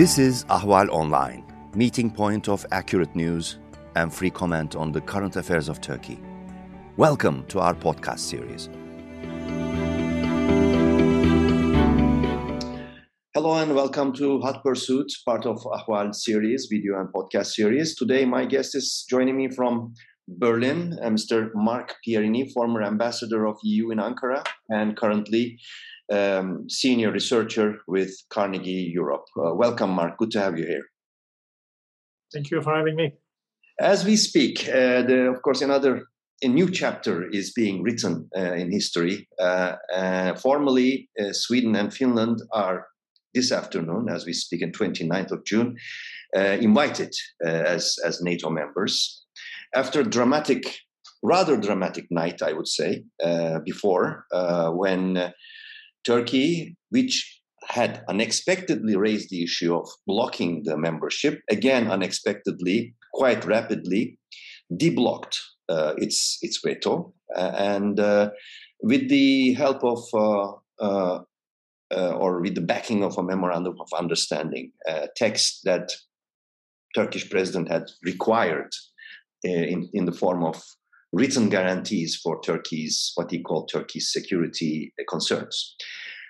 This is Ahval Online, meeting point of accurate news and free comment on the current affairs of Turkey. Welcome to our podcast series. Hello and welcome to Hot Pursuit, part of Ahval series, video and podcast series. Today, my guest is joining me from Berlin, Mr. Marc Pierini, former ambassador of EU in Ankara and currently um, senior researcher with Carnegie Europe. Uh, welcome, Marc. Good to have you here. Thank you for having me. As we speak, uh, the, of course, another a new chapter is being written uh, in history. Uh, uh, formally, uh, Sweden and Finland are this afternoon, as we speak, on 29th of June, invited as, as NATO members. After a dramatic, rather dramatic night, I would say, before, when Turkey, which had unexpectedly raised the issue of blocking the membership, again unexpectedly, quite rapidly, deblocked uh, its its veto, uh, and uh, with the help of uh, uh, uh, or with the backing of a memorandum of understanding text that Turkish president had required in in the form of written guarantees for Turkey's what he called Turkey's security concerns.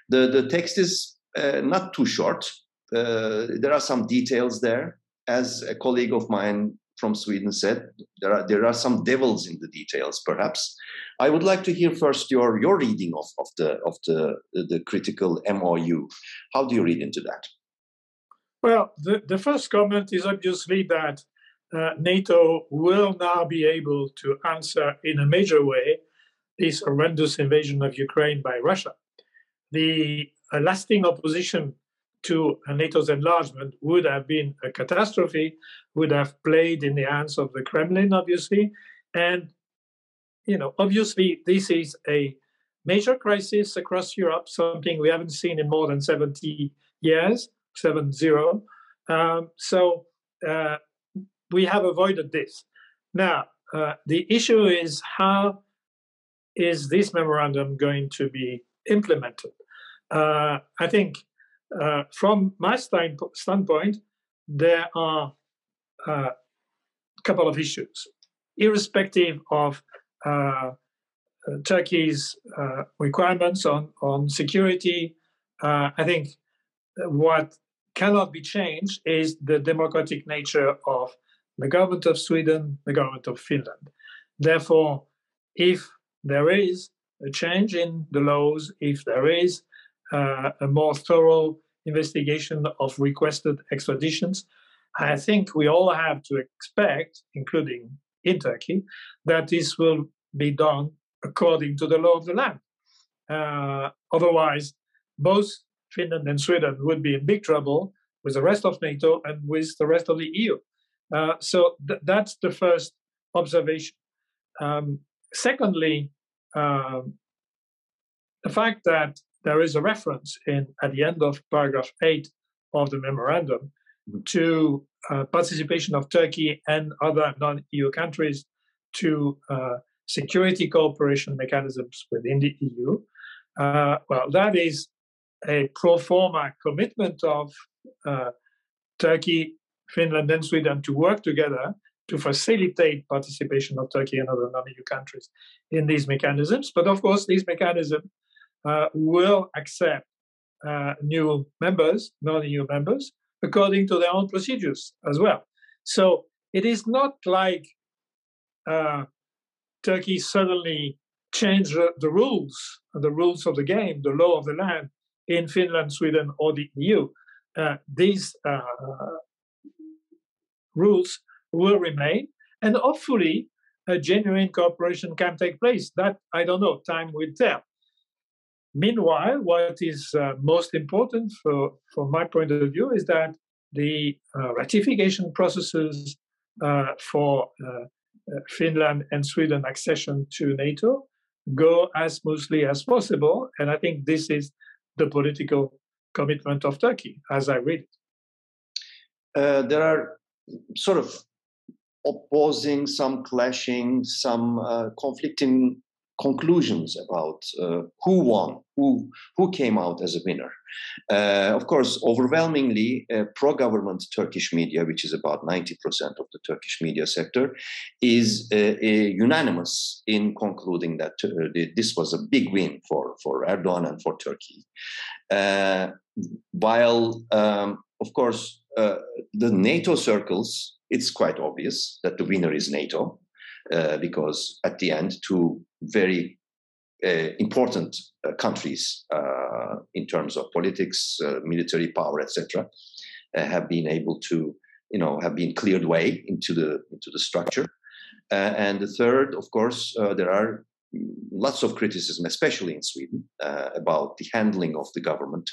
The the text is uh, not too short. Uh, there are some details there. As a colleague of mine from Sweden said, there are there are some devils in the details. Perhaps I would like to hear first your your reading of, of the of the the critical MOU. How do you read into that? Well, the, the first comment is obviously that uh, NATO will now be able to answer in a major way this horrendous invasion of Ukraine by Russia. The uh, lasting opposition to NATO's enlargement would have been a catastrophe, would have played in the hands of the Kremlin, obviously. And, you know, obviously, this is a major crisis across Europe, something we haven't seen in more than 70 years, 7 0. Um, so, uh, we have avoided this. Now, uh, the issue is how is this memorandum going to be implemented? Uh, I think uh, from my standpoint, there are a uh, couple of issues, irrespective of uh, Turkey's uh, requirements on, on security. I think what cannot be changed is the democratic nature of the government of Sweden, the government of Finland. Therefore, if there is a change in the laws, if there is uh, a more thorough investigation of requested extraditions, I think we all have to expect, including in Turkey, that this will be done according to the law of the land. Uh, otherwise, both Finland and Sweden would be in big trouble with the rest of NATO and with the rest of the EU. Uh, so th- that's the first observation. Um, secondly, um, the fact that there is a reference in at the end of paragraph eight of the memorandum mm-hmm. to uh, participation of Turkey and other non-EU countries to uh, security cooperation mechanisms within the EU. Uh, well, that is a pro forma commitment of uh, Turkey Finland and Sweden to work together to facilitate participation of Turkey and other non-EU countries in these mechanisms. But of course, these mechanisms uh, will accept uh, new members, non-EU members, according to their own procedures as well. So it is not like uh, Turkey suddenly changed the, the rules, the rules of the game, the law of the land in Finland, Sweden, or the EU. Uh, these uh, rules will remain, and hopefully a genuine cooperation can take place. That I don't know. Time will tell. Meanwhile, what is uh, most important for, from my point of view is that the uh, ratification processes uh, for uh, uh, Finland and Sweden accession to NATO go as smoothly as possible. And I think this is the political commitment of Turkey, as I read it. Uh, there are sort of opposing, some clashing, some uh, conflicting conclusions about uh, who won, who who came out as a winner. Uh, of course, overwhelmingly uh, pro-government Turkish media, which is about 90% of the Turkish media sector, is uh, unanimous in concluding that uh, this was a big win for for Erdogan and for Turkey. Uh, while, um, of course, the NATO circles, it's quite obvious that the winner is NATO. Uh, because at the end, two very uh, important uh, countries uh, in terms of politics, uh, military power, etc., have been able to, you know, have been cleared way into the into the structure. and the third, of course, there are lots of criticism, especially in Sweden, about the handling of the government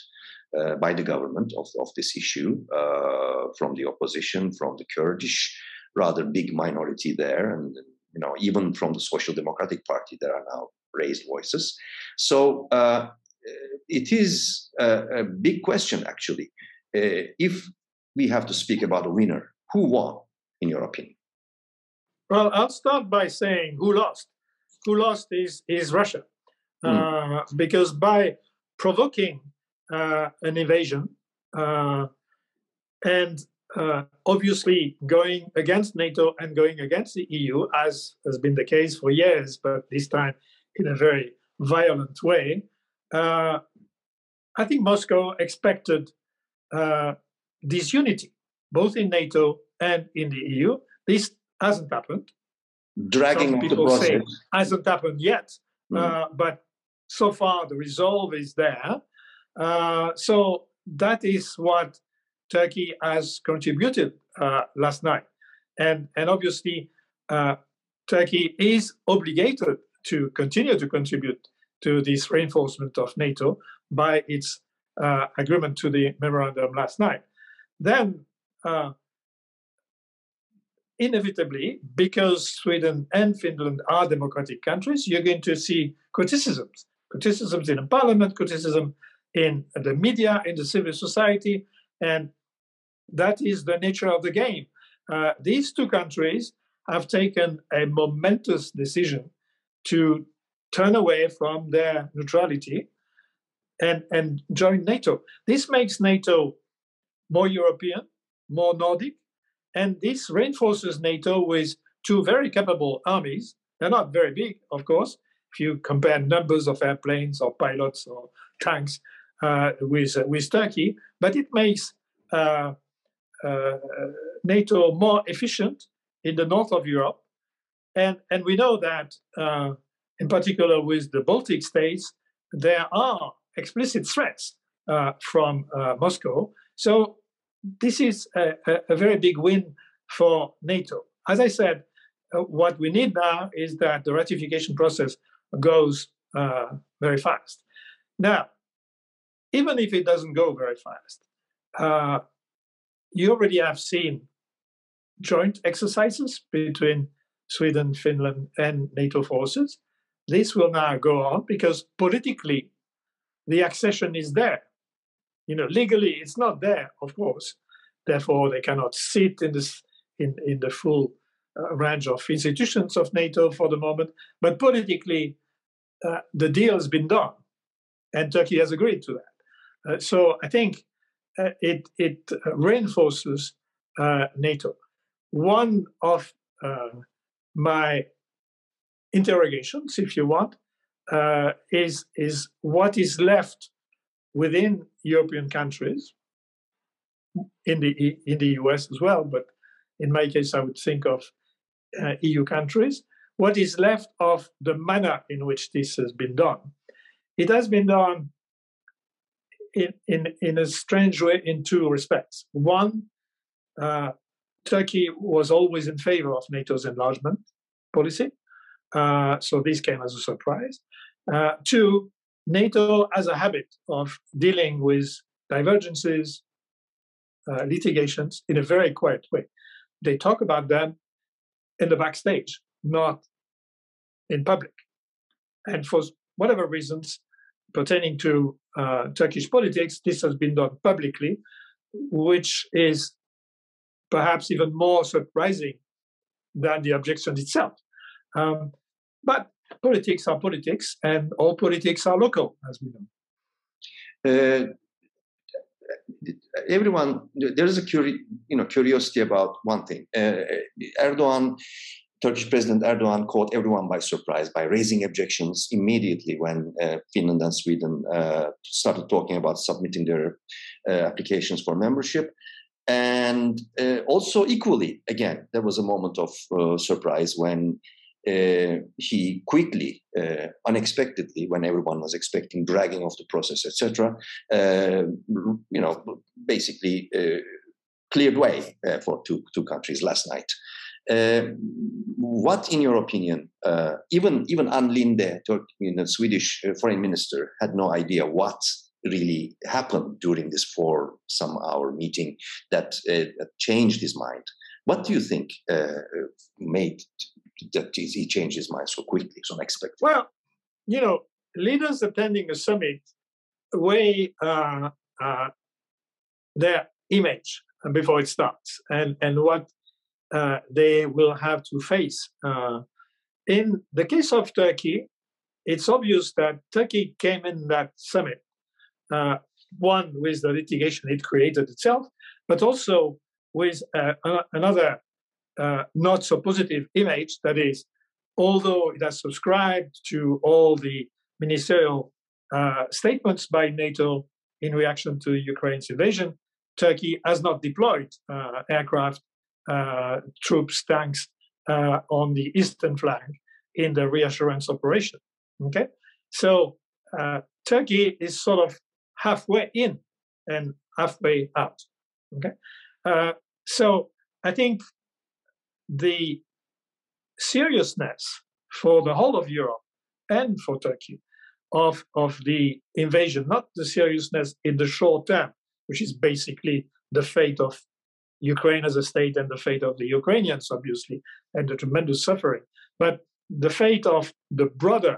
uh, by the government of, of this issue uh, from the opposition, from the Kurdish rather big minority there, and you know, even from the Social Democratic Party, there are now raised voices. So uh, it is a, a, big question, actually. Uh, if we have to speak about a winner, who won, in your opinion? Well, I'll start by saying who lost. Who lost is is Russia, mm. uh, because by provoking an invasion uh, and uh, obviously going against NATO and going against the EU, as has been the case for years, but this time in a very violent way. Uh, I think Moscow expected uh, disunity, both in NATO and in the EU. This hasn't happened. Dragging Some people say hasn't happened yet, mm. but so far the resolve is there. Uh, so that is what Turkey has contributed uh, last night. And, and obviously, uh, Turkey is obligated to continue to contribute to this reinforcement of NATO by its uh, agreement to the memorandum last night. Then, uh, inevitably, because Sweden and Finland are democratic countries, you're going to see criticisms criticisms in parliament, criticism in the media, in the civil society, and that is the nature of the game. Uh, these two countries have taken a momentous decision to turn away from their neutrality and, and join NATO. This makes NATO more European, more Nordic, and this reinforces NATO with two very capable armies. They're not very big, of course, if you compare numbers of airplanes or pilots or tanks with, uh, with Turkey, but it makes uh, uh, NATO more efficient in the north of Europe. And, and we know that, uh, in particular with the Baltic states, there are explicit threats uh, from Moscow. So this is a, a, very big win for NATO. As I said, uh, what we need now is that the ratification process goes uh, very fast. Now, even if it doesn't go very fast, uh, you already have seen joint exercises between Sweden, Finland, and NATO forces. This will now go on because politically, the accession is there. You know, legally, it's not there, of course. Therefore, they cannot sit in this in, in the full uh, range of institutions of NATO for the moment. But politically, uh, the deal has been done, and Turkey has agreed to that. Uh, so I think uh, it, it uh, reinforces uh, NATO. One of my interrogations, if you want, is, is what is left within European countries, in the, in the US as well, but in my case, I would think of uh, EU countries. What is left of the manner in which this has been done? It has been done in, in, in a strange way in two respects. One, uh, Turkey was always in favor of NATO's enlargement policy, uh, so this came as a surprise. Uh, two, NATO has a habit of dealing with divergences, uh, litigations in a very quiet way. They talk about them in the backstage, not in public. And for whatever reasons pertaining to uh, Turkish politics, this has been done publicly, which is perhaps even more surprising than the objection itself. Um, but politics are politics, and all politics are local, as we know. Uh, everyone, there is a curi- you know curiosity about one thing. Uh, Erdogan Turkish President Erdogan caught everyone by surprise by raising objections immediately when uh, Finland and Sweden uh, started talking about submitting their uh, applications for membership. And uh, also, equally, again, there was a moment of uh, surprise when uh, he quickly, unexpectedly, when everyone was expecting dragging of the process, etc., you know, basically cleared way for two, two countries last night. Uh, what, in your opinion, uh, even even Ann Linde, you know, Swedish uh, foreign minister, had no idea what really happened during this four some hour meeting that uh, changed his mind. What do you think uh, made that he changed his mind so quickly, so unexpectedly? Well, you know, leaders attending a summit weigh their image before it starts and and what uh, they will have to face. Uh, in the case of Turkey, it's obvious that Turkey came in that summit, uh, one with the litigation it created itself, but also with uh, another uh, not so positive image that is, although it has subscribed to all the ministerial uh, statements by NATO in reaction to Ukraine's invasion, Turkey has not deployed aircraft troops, tanks uh, on the eastern flank in the reassurance operation. Okay, so uh, Turkey is sort of halfway in and halfway out. Okay, so I think the seriousness for the whole of Europe and for Turkey of, of the invasion, not the seriousness in the short term, which is basically the fate of Ukraine as a state and the fate of the Ukrainians, obviously, and the tremendous suffering. But the fate of the broader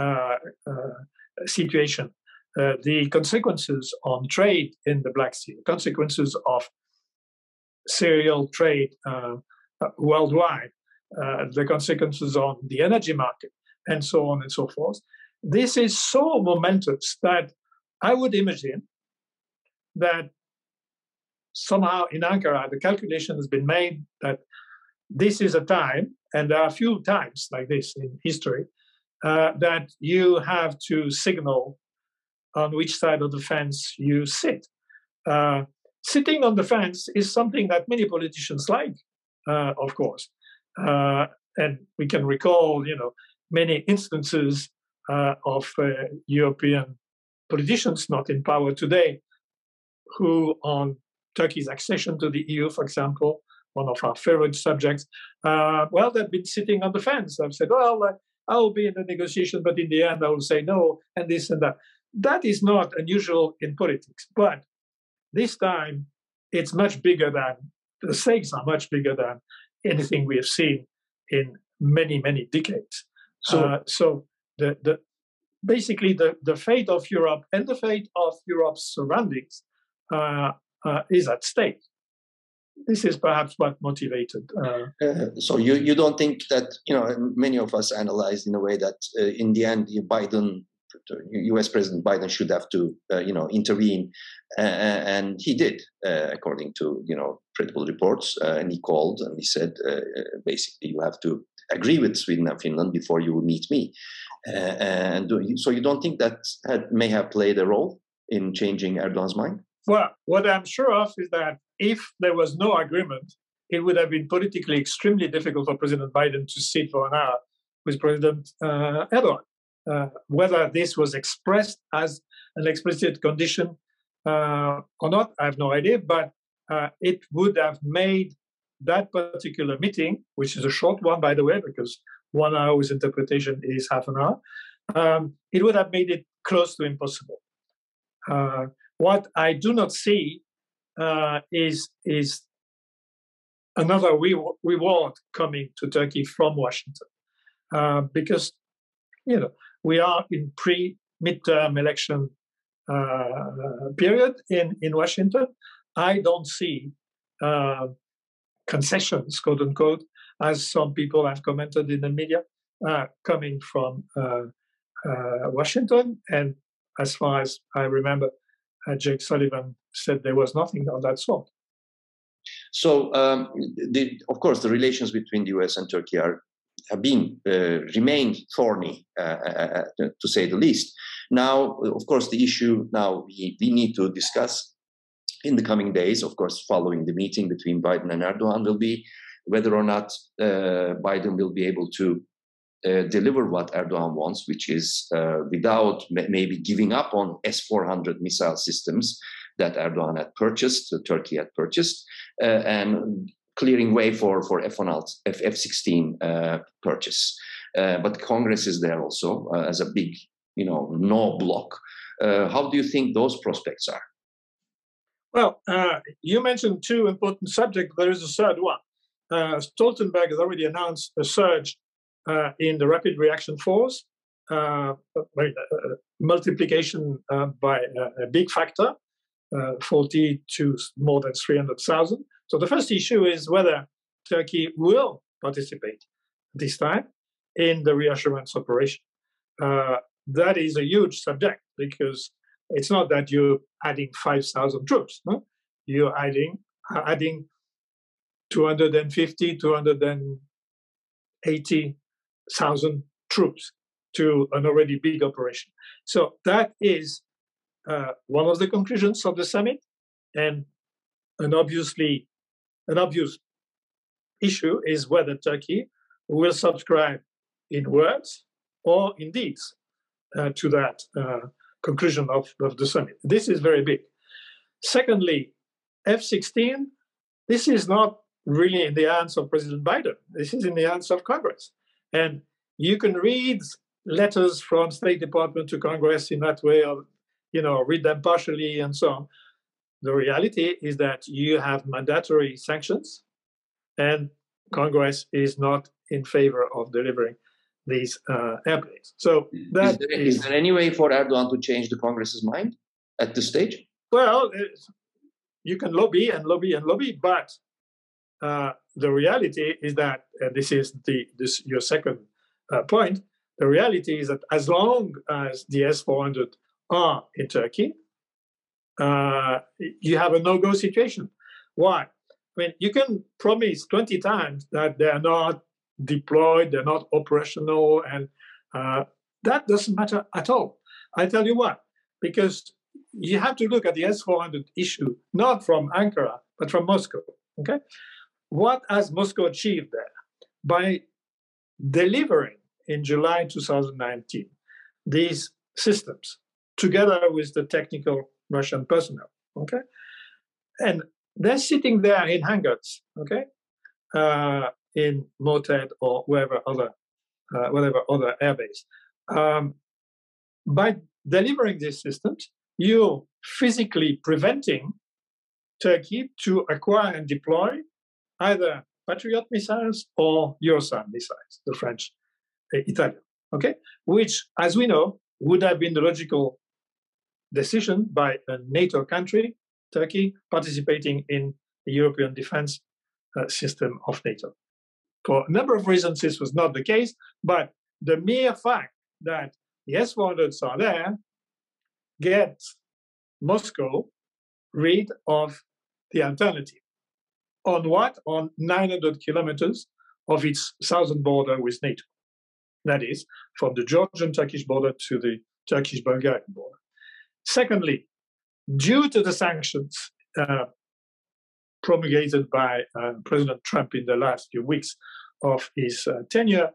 uh, uh, situation, uh, the consequences on trade in the Black Sea, consequences of cereal trade uh, uh, worldwide, uh, the consequences on the energy market, and so on and so forth. This is so momentous that I would imagine that somehow in Ankara, the calculation has been made that this is a time, and there are a few times like this in history, uh, that you have to signal on which side of the fence you sit. Uh, sitting on the fence is something that many politicians like, uh, of course. Uh, and we can recall, you know, many instances uh, of uh, European politicians not in power today who, on Turkey's accession to the EU, for example, one of our favorite subjects, uh, well, they've been sitting on the fence. I've said, well, uh, I'll be in the negotiation, but in the end, I will say no, and this and that. That is not unusual in politics, but this time it's much bigger than the stakes are much bigger than anything we have seen in many, many decades. So, uh, so the, the basically the, the fate of Europe and the fate of Europe's surroundings uh, uh, is at stake. This is perhaps what motivated. Uh, uh, so you, you don't think that you know many of us analyzed in a way that uh, in the end Biden, U.S. President Biden should have to uh, you know intervene, and he did according to you know credible reports. and he called and he said basically you have to agree with Sweden and Finland before you meet me. and so you don't think that had, may have played a role in changing Erdogan's mind? Well, what I'm sure of is that if there was no agreement, it would have been politically extremely difficult for President Biden to sit for an hour with President uh, Erdogan. Uh, whether this was expressed as an explicit condition uh, or not, I have no idea, but uh, it would have made that particular meeting, which is a short one, by the way, because one hour's interpretation is half an hour, um, it would have made it close to impossible. What I do not see uh, is is another re- reward coming to Turkey from Washington, uh, because you know we are in pre midterm election uh, period in in Washington. I don't see uh, concessions, quote unquote, as some people have commented in the media. uh, coming from uh, Washington. And as far as I remember, Jake Sullivan said there was nothing of that sort. So, um, the, of course, the relations between the U.S. and Turkey are have been uh, remained thorny, uh, uh, uh, to say the least. Now, of course, the issue now we, we need to discuss in the coming days, of course, following the meeting between Biden and Erdogan, will be whether or not uh, Biden will be able to uh, deliver what Erdogan wants, which is without maybe giving up on S 400 missile systems that Erdogan had purchased, Turkey had purchased, and clearing way for for F1 F F16 uh, purchase. Uh, but Congress is there also uh, as a big, you know, no block. Uh, how do you think those prospects are? Well, uh, you mentioned two important subjects. There is a third one. Uh, Stoltenberg has already announced a surge Uh, in the rapid reaction force, uh, uh, multiplication by a big factor, 40 to more than 300,000. So the first issue is whether Turkey will participate this time in the reassurance operation. Uh, that is a huge subject because it's not that you're adding 5,000 troops. No? You're adding adding 250, 280,000 troops to an already big operation. So that is uh, one of the conclusions of the summit, and an obviously an obvious issue is whether Turkey will subscribe in words or in deeds uh, to that uh, conclusion of, of the summit. This is very big. Secondly, F 16, this is not really in the hands of President Biden. This is in the hands of Congress. And you can read letters from State Department to Congress in that way, or you know, read them partially and so on. The reality is that you have mandatory sanctions, and Congress is not in favor of delivering these uh, airplanes. So that is there, is, is there any way for Erdogan to change the Congress's mind at this stage? Well, you can lobby and lobby and lobby, but uh, the reality is that uh, this is the this your second uh, point. The reality is that as long as the S four hundred are in Turkey, uh, you have a no-go situation. Why? I mean, you can promise 20 times that they're not deployed, they're not operational, and uh, that doesn't matter at all. I tell you what, because you have to look at the S-400 issue not from Ankara, but from Moscow. Okay, what has Moscow achieved there by delivering in July 2019 these systems together with the technical Russian personnel. Okay, and they're sitting there in hangars. Okay, uh, in Mürted or wherever other, uh, whatever other airbase. Um, by delivering these systems, you're physically preventing Turkey to acquire and deploy either Patriot missiles or Eurosam missiles, the French, uh, Italian, okay? Which, as we know, would have been the logical decision by a NATO country, Turkey, participating in the European defense uh, system of NATO. For a number of reasons, this was not the case, but the mere fact that the S 400s are there gets Moscow rid of the alternative. On what? On 900 kilometers of its southern border with NATO. That is, from the Georgian Turkish border to the Turkish Bulgarian border. Secondly, due to the sanctions uh, promulgated by uh, President Trump in the last few weeks of his uh, tenure,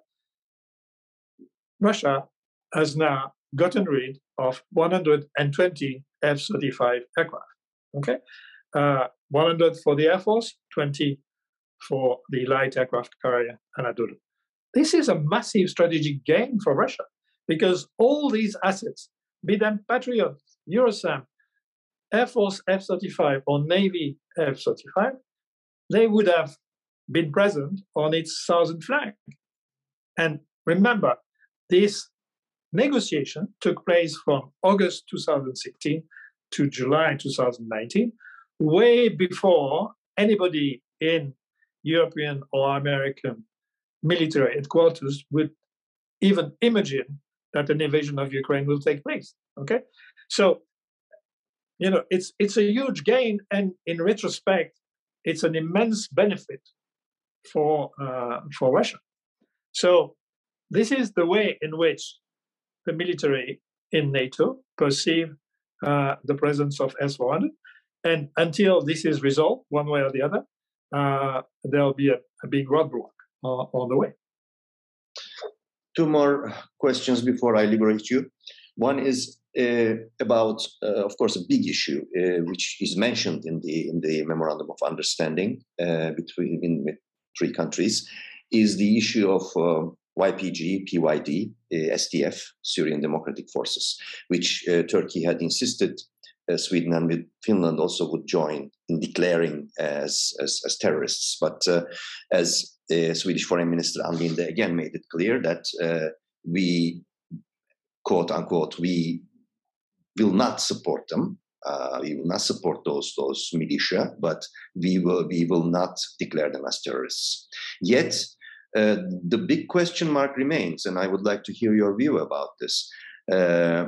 Russia has now gotten rid of 120 F 35 aircraft. Okay? Uh, 100 for the Air Force, 20 for the light aircraft carrier Anadolu. This is a massive strategic gain for Russia because all these assets, be them Patriot, Eurosam, Air Force F 35 or Navy F 35, they would have been present on its southern flank. And remember, this negotiation took place from August 2016 to July 2019, way before anybody in European or American military headquarters would even imagine that an invasion of Ukraine will take place. Okay, so you know it's it's a huge gain, and in retrospect, it's an immense benefit for uh, for Russia. So this is the way in which the military in NATO perceive uh, the presence of S-400. And until this is resolved, one way or the other, uh, there'll be a, a big roadblock uh, on the way. Two more questions before I liberate you. One is uh, about, uh, of course, a big issue uh, which is mentioned in the in the memorandum of understanding uh, between in three countries, is the issue of YPG, PYD, SDF, Syrian Democratic Forces, which Turkey had insisted Sweden and Finland also would join in declaring as as, as terrorists. But uh, as Swedish Foreign Minister Ann Linde again made it clear that uh, we quote unquote we will not support them. Uh, we will not support those those militia, but we will we will not declare them as terrorists. Yet uh, the big question mark remains, and I would like to hear your view about this. Uh,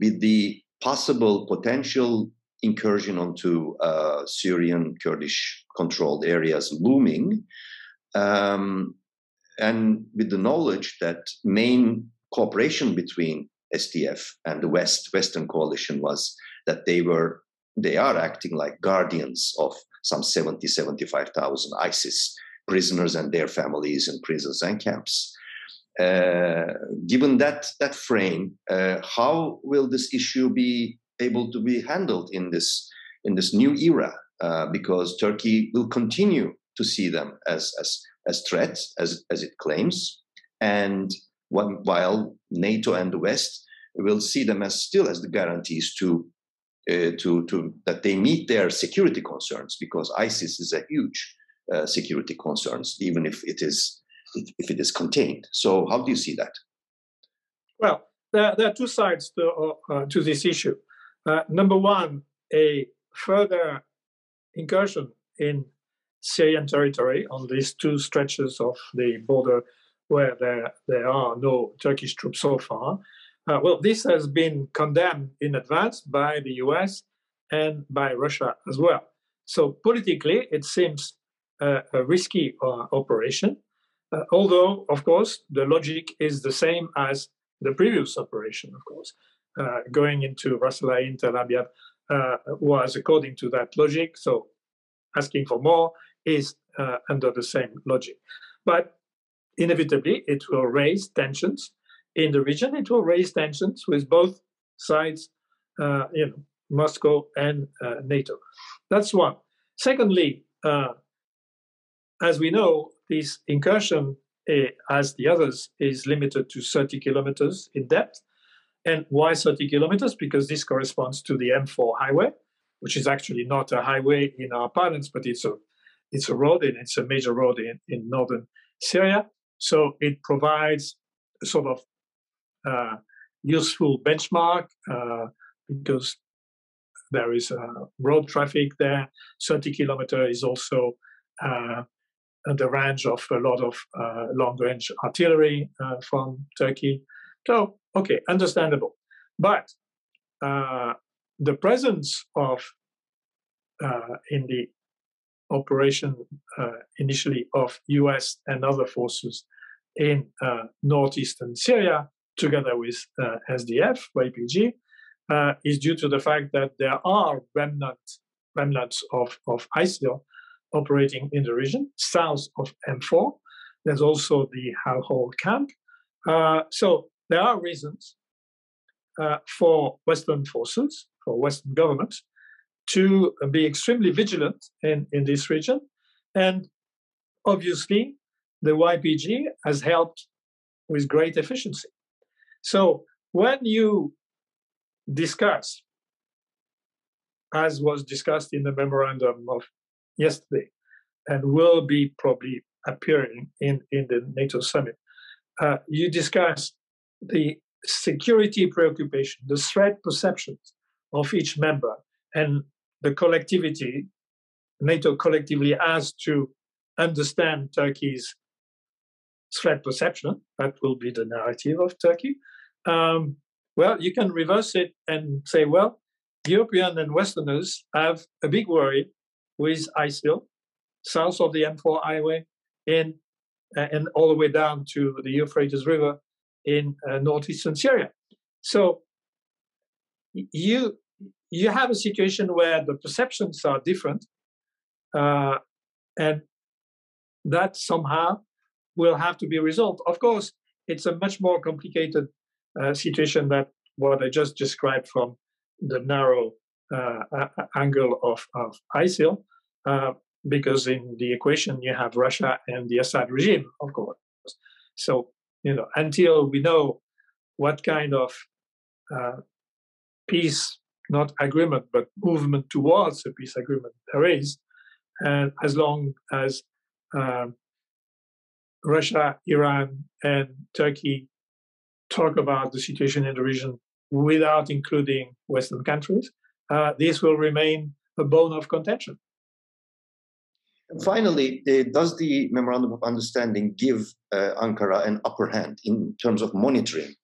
with the possible potential incursion onto uh, Syrian Kurdish controlled areas looming, um, and with the knowledge that main cooperation between SDF and the West Western coalition was that they were they are acting like guardians of some 70 75,000 ISIS prisoners and their families in prisons and camps. Uh, given that that frame, uh, how will this issue be able to be handled in this in this new era? Uh, because Turkey will continue to see them as as as threats, as as it claims, and while NATO and the West will see them as still as the guarantees to uh, to to that they meet their security concerns because ISIS is a huge uh, security concerns, even if it is if it is contained. So, how do you see that? Well, there, there are two sides to, uh, to this issue. Uh, number one, a further incursion in Syrian territory on these two stretches of the border where there, there are no Turkish troops so far. Uh, well, this has been condemned in advance by the US and by Russia as well. So politically, it seems a risky uh, operation. Uh, although, of course, the logic is the same as the previous operation, of course. Uh, going into Ras Al Ain, Tel Abyad uh, was according to that logic. So asking for more is uh, under the same logic. But inevitably, it will raise tensions in the region. It will raise tensions with both sides, uh, you know, Moscow and uh, NATO. That's one. Secondly, as we know, this incursion, uh, as the others, is limited to 30 kilometers in depth. And why 30 kilometers? Because this corresponds to the M4 highway, which is actually not a highway in our parlance, but it's a it's a road and it's a major road in, in northern Syria. So it provides a sort of uh, useful benchmark uh, because there is uh, road traffic there. 30 kilometer is also uh, the range of a lot of uh, long range artillery uh, from Turkey. So, okay, understandable. But uh, the presence of, uh, in the operation uh, initially of US and other forces in uh, northeastern Syria, together with SDF, YPG, is due to the fact that there are remnant, remnants of, of ISIL operating in the region, south of M4. There's also the Al-Hol camp. Uh, so there are reasons uh, for Western forces, for Western governments, to be extremely vigilant in, in this region. And obviously, the YPG has helped with great efficiency. So when you discuss, as was discussed in the memorandum of yesterday and will be probably appearing in, in the NATO summit. Uh, you discussed the security preoccupation, the threat perceptions of each member, and the collectivity, NATO collectively has to understand Turkey's threat perception. That will be the narrative of Turkey. Um, well, you can reverse it and say, well, European and Westerners have a big worry with ISIL south of the M4 highway in, uh, and all the way down to the Euphrates River in uh, northeastern Syria. So you you have a situation where the perceptions are different, uh, and that somehow will have to be resolved. Of course, it's a much more complicated uh, situation than what I just described from the narrow angle of, of ISIL, uh, because in the equation you have Russia and the Assad regime, of course. So, you know, until we know what kind of uh, peace, not agreement, but movement towards a peace agreement there is, and as long as um, Russia, Iran, and Turkey talk about the situation in the region without including Western countries, uh, this will remain a bone of contention. And finally, uh, does the memorandum of understanding give uh, Ankara an upper hand in terms of monitoring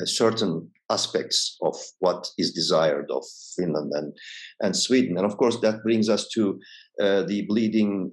uh, certain aspects of what is desired of Finland and, and Sweden? And of course, that brings us to the bleeding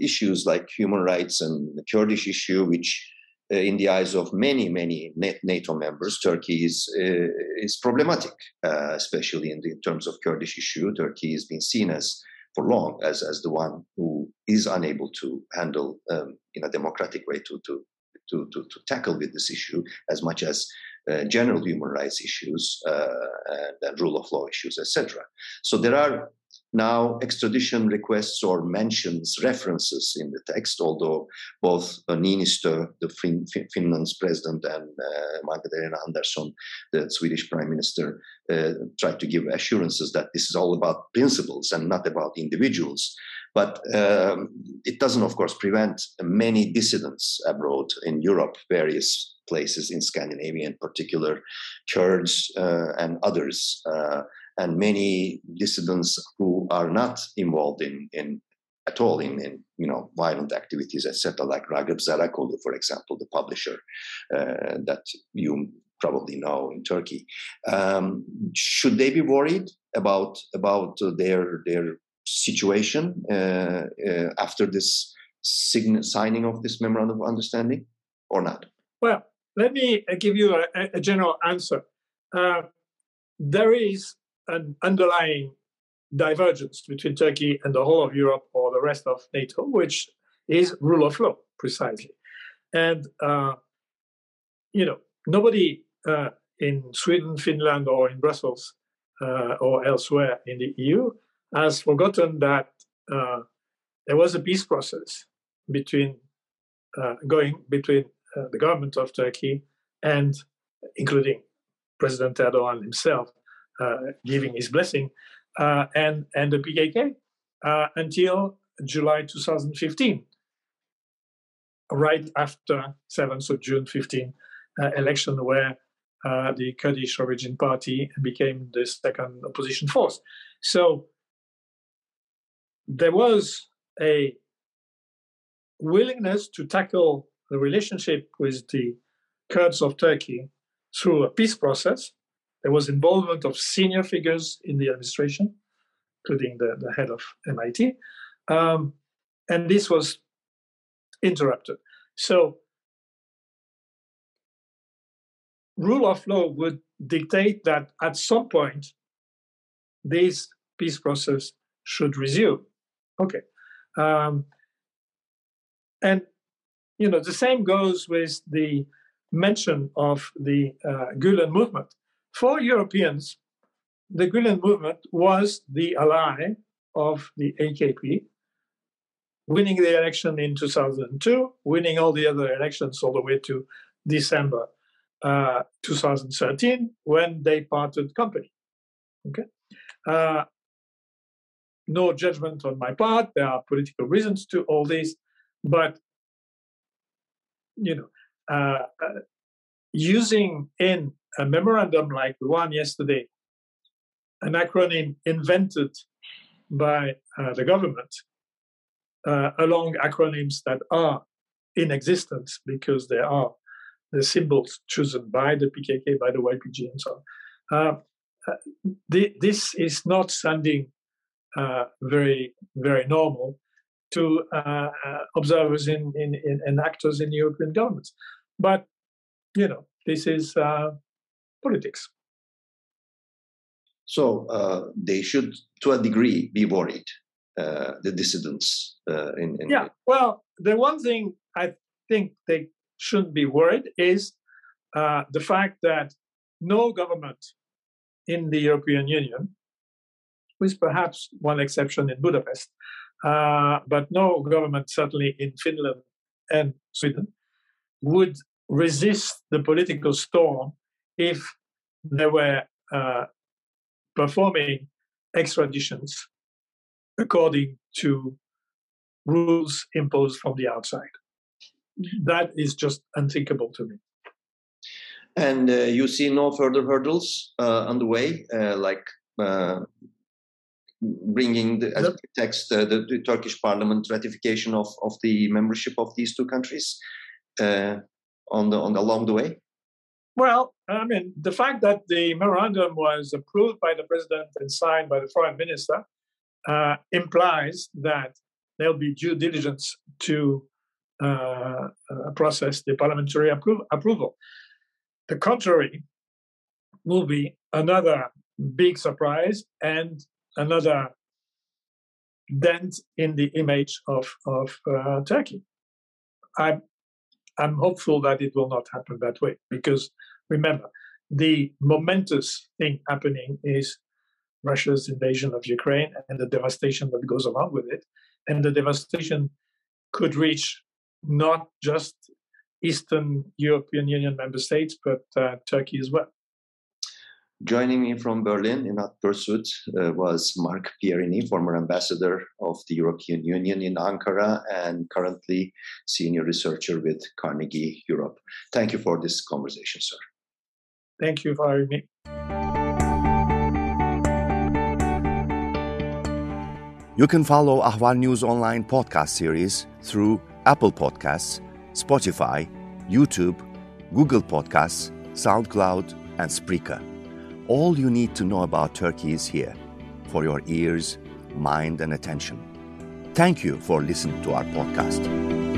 issues like human rights and the Kurdish issue, which in the eyes of many, many NATO members, Turkey is uh, is problematic, uh, especially in, the, in terms of Kurdish issue. Turkey has been seen as for long as as the one who is unable to handle um, in a democratic way to to to to, to tackle with this issue as much as uh, general human rights issues uh, and, and, rule of law issues, etc. So there are now extradition requests or mentions, references in the text, although both uh, Niinistö, the fin- Finland's president, and uh, Magdalena Andersson, the Swedish prime minister, uh, tried to give assurances that this is all about principles and not about individuals. But um, it doesn't, of course, prevent many dissidents abroad in Europe, various places in Scandinavia in particular, Kurds uh, and others uh, and many dissidents who are not involved in, in at all in, in you know violent activities, etc., like Ragıp Zarakolu, for example, the publisher uh, that you probably know in Turkey. Um, should they be worried about about their their situation uh, uh, after this sign- signing of this memorandum of understanding, or not? Well, let me give you a, a general answer. Uh, there is an underlying divergence between Turkey and the whole of Europe or the rest of NATO, which is rule of law, precisely. And, uh, you know, nobody uh, in Sweden, Finland, or in Brussels uh, or elsewhere in the EU has forgotten that uh, there was a peace process between uh, going between uh, the government of Turkey and including President Erdogan himself uh, giving his blessing, uh, and, and the PKK uh, until July 2015, right after 7th of June 15 election, where the Kurdish origin party became the second opposition force. So there was a willingness to tackle the relationship with the Kurds of Turkey through a peace process there was involvement of senior figures in the administration, including the, the head of MIT. Um, and this was interrupted. So, rule of law would dictate that at some point, this peace process should resume. Okay. Um, and, you know, the same goes with the mention of the uh, Gulen movement. For Europeans, the Gulen movement was the ally of the AKP, winning the election in 2002, winning all the other elections all the way to December uh, 2013 when they parted company. Okay. Uh, no judgment on my part. There are political reasons to all this, but you know, uh, uh using in a memorandum like the one yesterday, an acronym invented by uh, the government, uh, along acronyms that are in existence because they are the symbols chosen by the PKK, by the YPG, and so on. Uh, this is not sounding uh, very, very normal to uh, uh, observers in, in, in, and actors in European governments. But, you know, this is uh, politics. So they should, to a degree, be worried, the dissidents. in, in yeah, well, the one thing I think they shouldn't be worried is uh, the fact that no government in the European Union, with perhaps one exception in Budapest, uh, but no government, certainly in Finland and Sweden, would resist the political storm if they were uh, performing extraditions according to rules imposed from the outside. That is just unthinkable to me. And uh, you see no further hurdles uh, on the way, uh, like uh, bringing the, as text uh, the, the, Turkish Parliament ratification of, of the membership of these two countries uh, on the on the, along the way. Well, I mean, the fact that the memorandum was approved by the president and signed by the foreign minister implies that there'll be due diligence to uh, uh, process the parliamentary appro- approval. The contrary will be another big surprise and another dent in the image of, of uh, Turkey. I'm, I'm hopeful that it will not happen that way because remember, the momentous thing happening is Russia's invasion of Ukraine and the devastation that goes along with it. And the devastation could reach not just Eastern European Union member states, but uh, Turkey as well. Joining me from Berlin in that pursuit uh, was Marc Pierini, former ambassador of the European Union in Ankara and currently senior researcher with Carnegie Europe. Thank you for this conversation, sir. Thank you for having me. You can follow Ahval News Online podcast series through Apple Podcasts, Spotify, YouTube, Google Podcasts, SoundCloud, and Spreaker. All you need to know about Turkey is here for your ears, mind, and attention. Thank you for listening to our podcast.